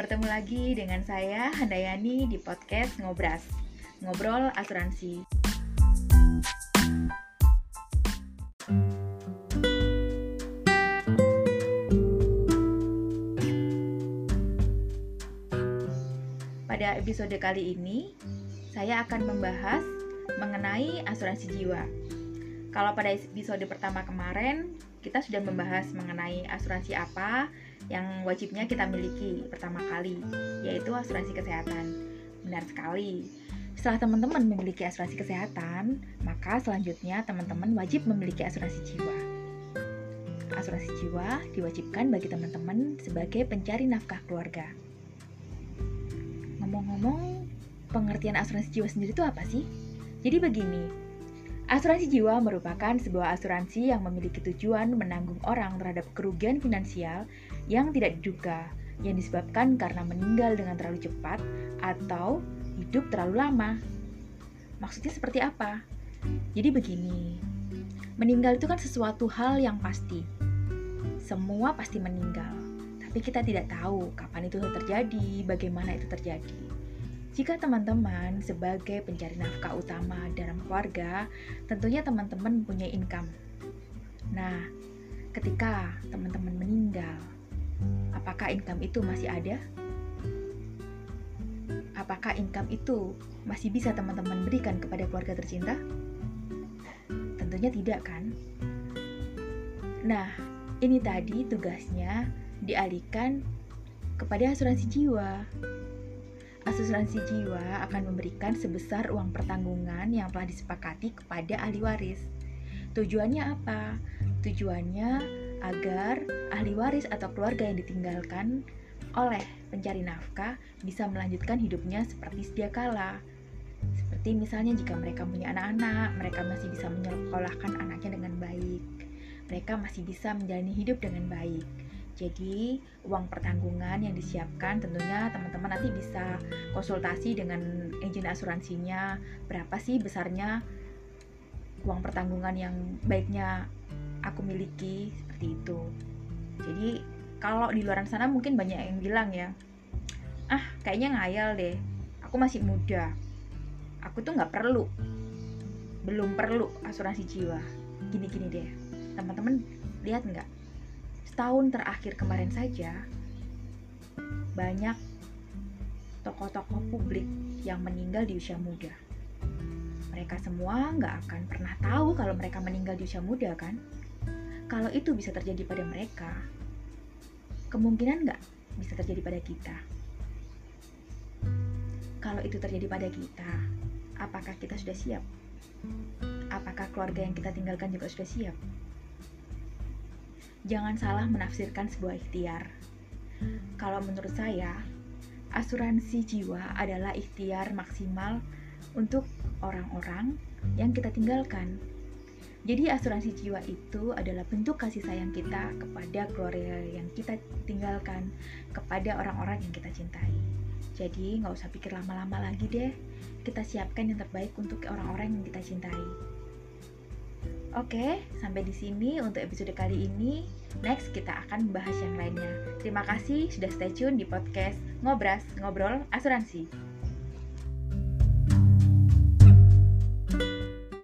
Ketemu lagi dengan saya Handayani di podcast Ngobras, Ngobrol Asuransi. Pada episode kali ini, saya akan membahas mengenai asuransi jiwa. Kalau pada episode pertama kemarin, kita sudah membahas mengenai asuransi apa yang wajibnya kita miliki pertama kali, yaitu asuransi kesehatan. Benar sekali. Setelah teman-teman memiliki asuransi kesehatan, maka selanjutnya teman-teman wajib memiliki asuransi jiwa. Asuransi jiwa diwajibkan bagi teman-teman sebagai pencari nafkah keluarga. Ngomong-ngomong, pengertian asuransi jiwa sendiri itu apa sih? Jadi begini, asuransi jiwa merupakan sebuah asuransi yang memiliki tujuan menanggung orang terhadap kerugian finansial yang tidak diduga, yang disebabkan karena meninggal dengan terlalu cepat atau hidup terlalu lama. Maksudnya seperti apa? Jadi begini, meninggal itu kan sesuatu hal yang pasti. Semua pasti meninggal, tapi kita tidak tahu kapan itu terjadi, bagaimana itu terjadi. Jika teman-teman sebagai pencari nafkah utama dalam keluarga, tentunya teman-teman punya income. Nah, ketika teman-teman meninggal, apakah income itu masih ada? Apakah income itu masih bisa teman-teman berikan kepada keluarga tercinta? Tentunya tidak kan? Nah, ini tadi tugasnya dialihkan kepada asuransi jiwa asuransi jiwa akan memberikan sebesar uang pertanggungan yang telah disepakati kepada ahli waris. Tujuannya apa? Tujuannya agar ahli waris atau keluarga yang ditinggalkan oleh pencari nafkah bisa melanjutkan hidupnya seperti sedia kala. Seperti misalnya jika mereka punya anak-anak, mereka masih bisa menyekolahkan anaknya dengan baik. Mereka masih bisa menjalani hidup dengan baik jadi uang pertanggungan yang disiapkan tentunya teman-teman nanti bisa konsultasi dengan izin asuransinya berapa sih besarnya uang pertanggungan yang baiknya aku miliki seperti itu. Jadi kalau di luar sana mungkin banyak yang bilang ya, ah kayaknya ngayal deh, aku masih muda, aku tuh nggak perlu, belum perlu asuransi jiwa. Gini-gini deh, teman-teman lihat nggak? Setahun terakhir kemarin saja banyak tokoh-tokoh publik yang meninggal di usia muda. Mereka semua nggak akan pernah tahu kalau mereka meninggal di usia muda kan? Kalau itu bisa terjadi pada mereka, kemungkinan nggak bisa terjadi pada kita. Kalau itu terjadi pada kita, apakah kita sudah siap? Apakah keluarga yang kita tinggalkan juga sudah siap? Jangan salah menafsirkan sebuah ikhtiar. Kalau menurut saya, asuransi jiwa adalah ikhtiar maksimal untuk orang-orang yang kita tinggalkan. Jadi asuransi jiwa itu adalah bentuk kasih sayang kita kepada keluarga yang kita tinggalkan, kepada orang-orang yang kita cintai. Jadi nggak usah pikir lama-lama lagi deh, kita siapkan yang terbaik untuk orang-orang yang kita cintai. Oke, sampai di sini untuk episode kali ini. Next kita akan membahas yang lainnya. Terima kasih sudah stay tune di podcast Ngobras Ngobrol Asuransi.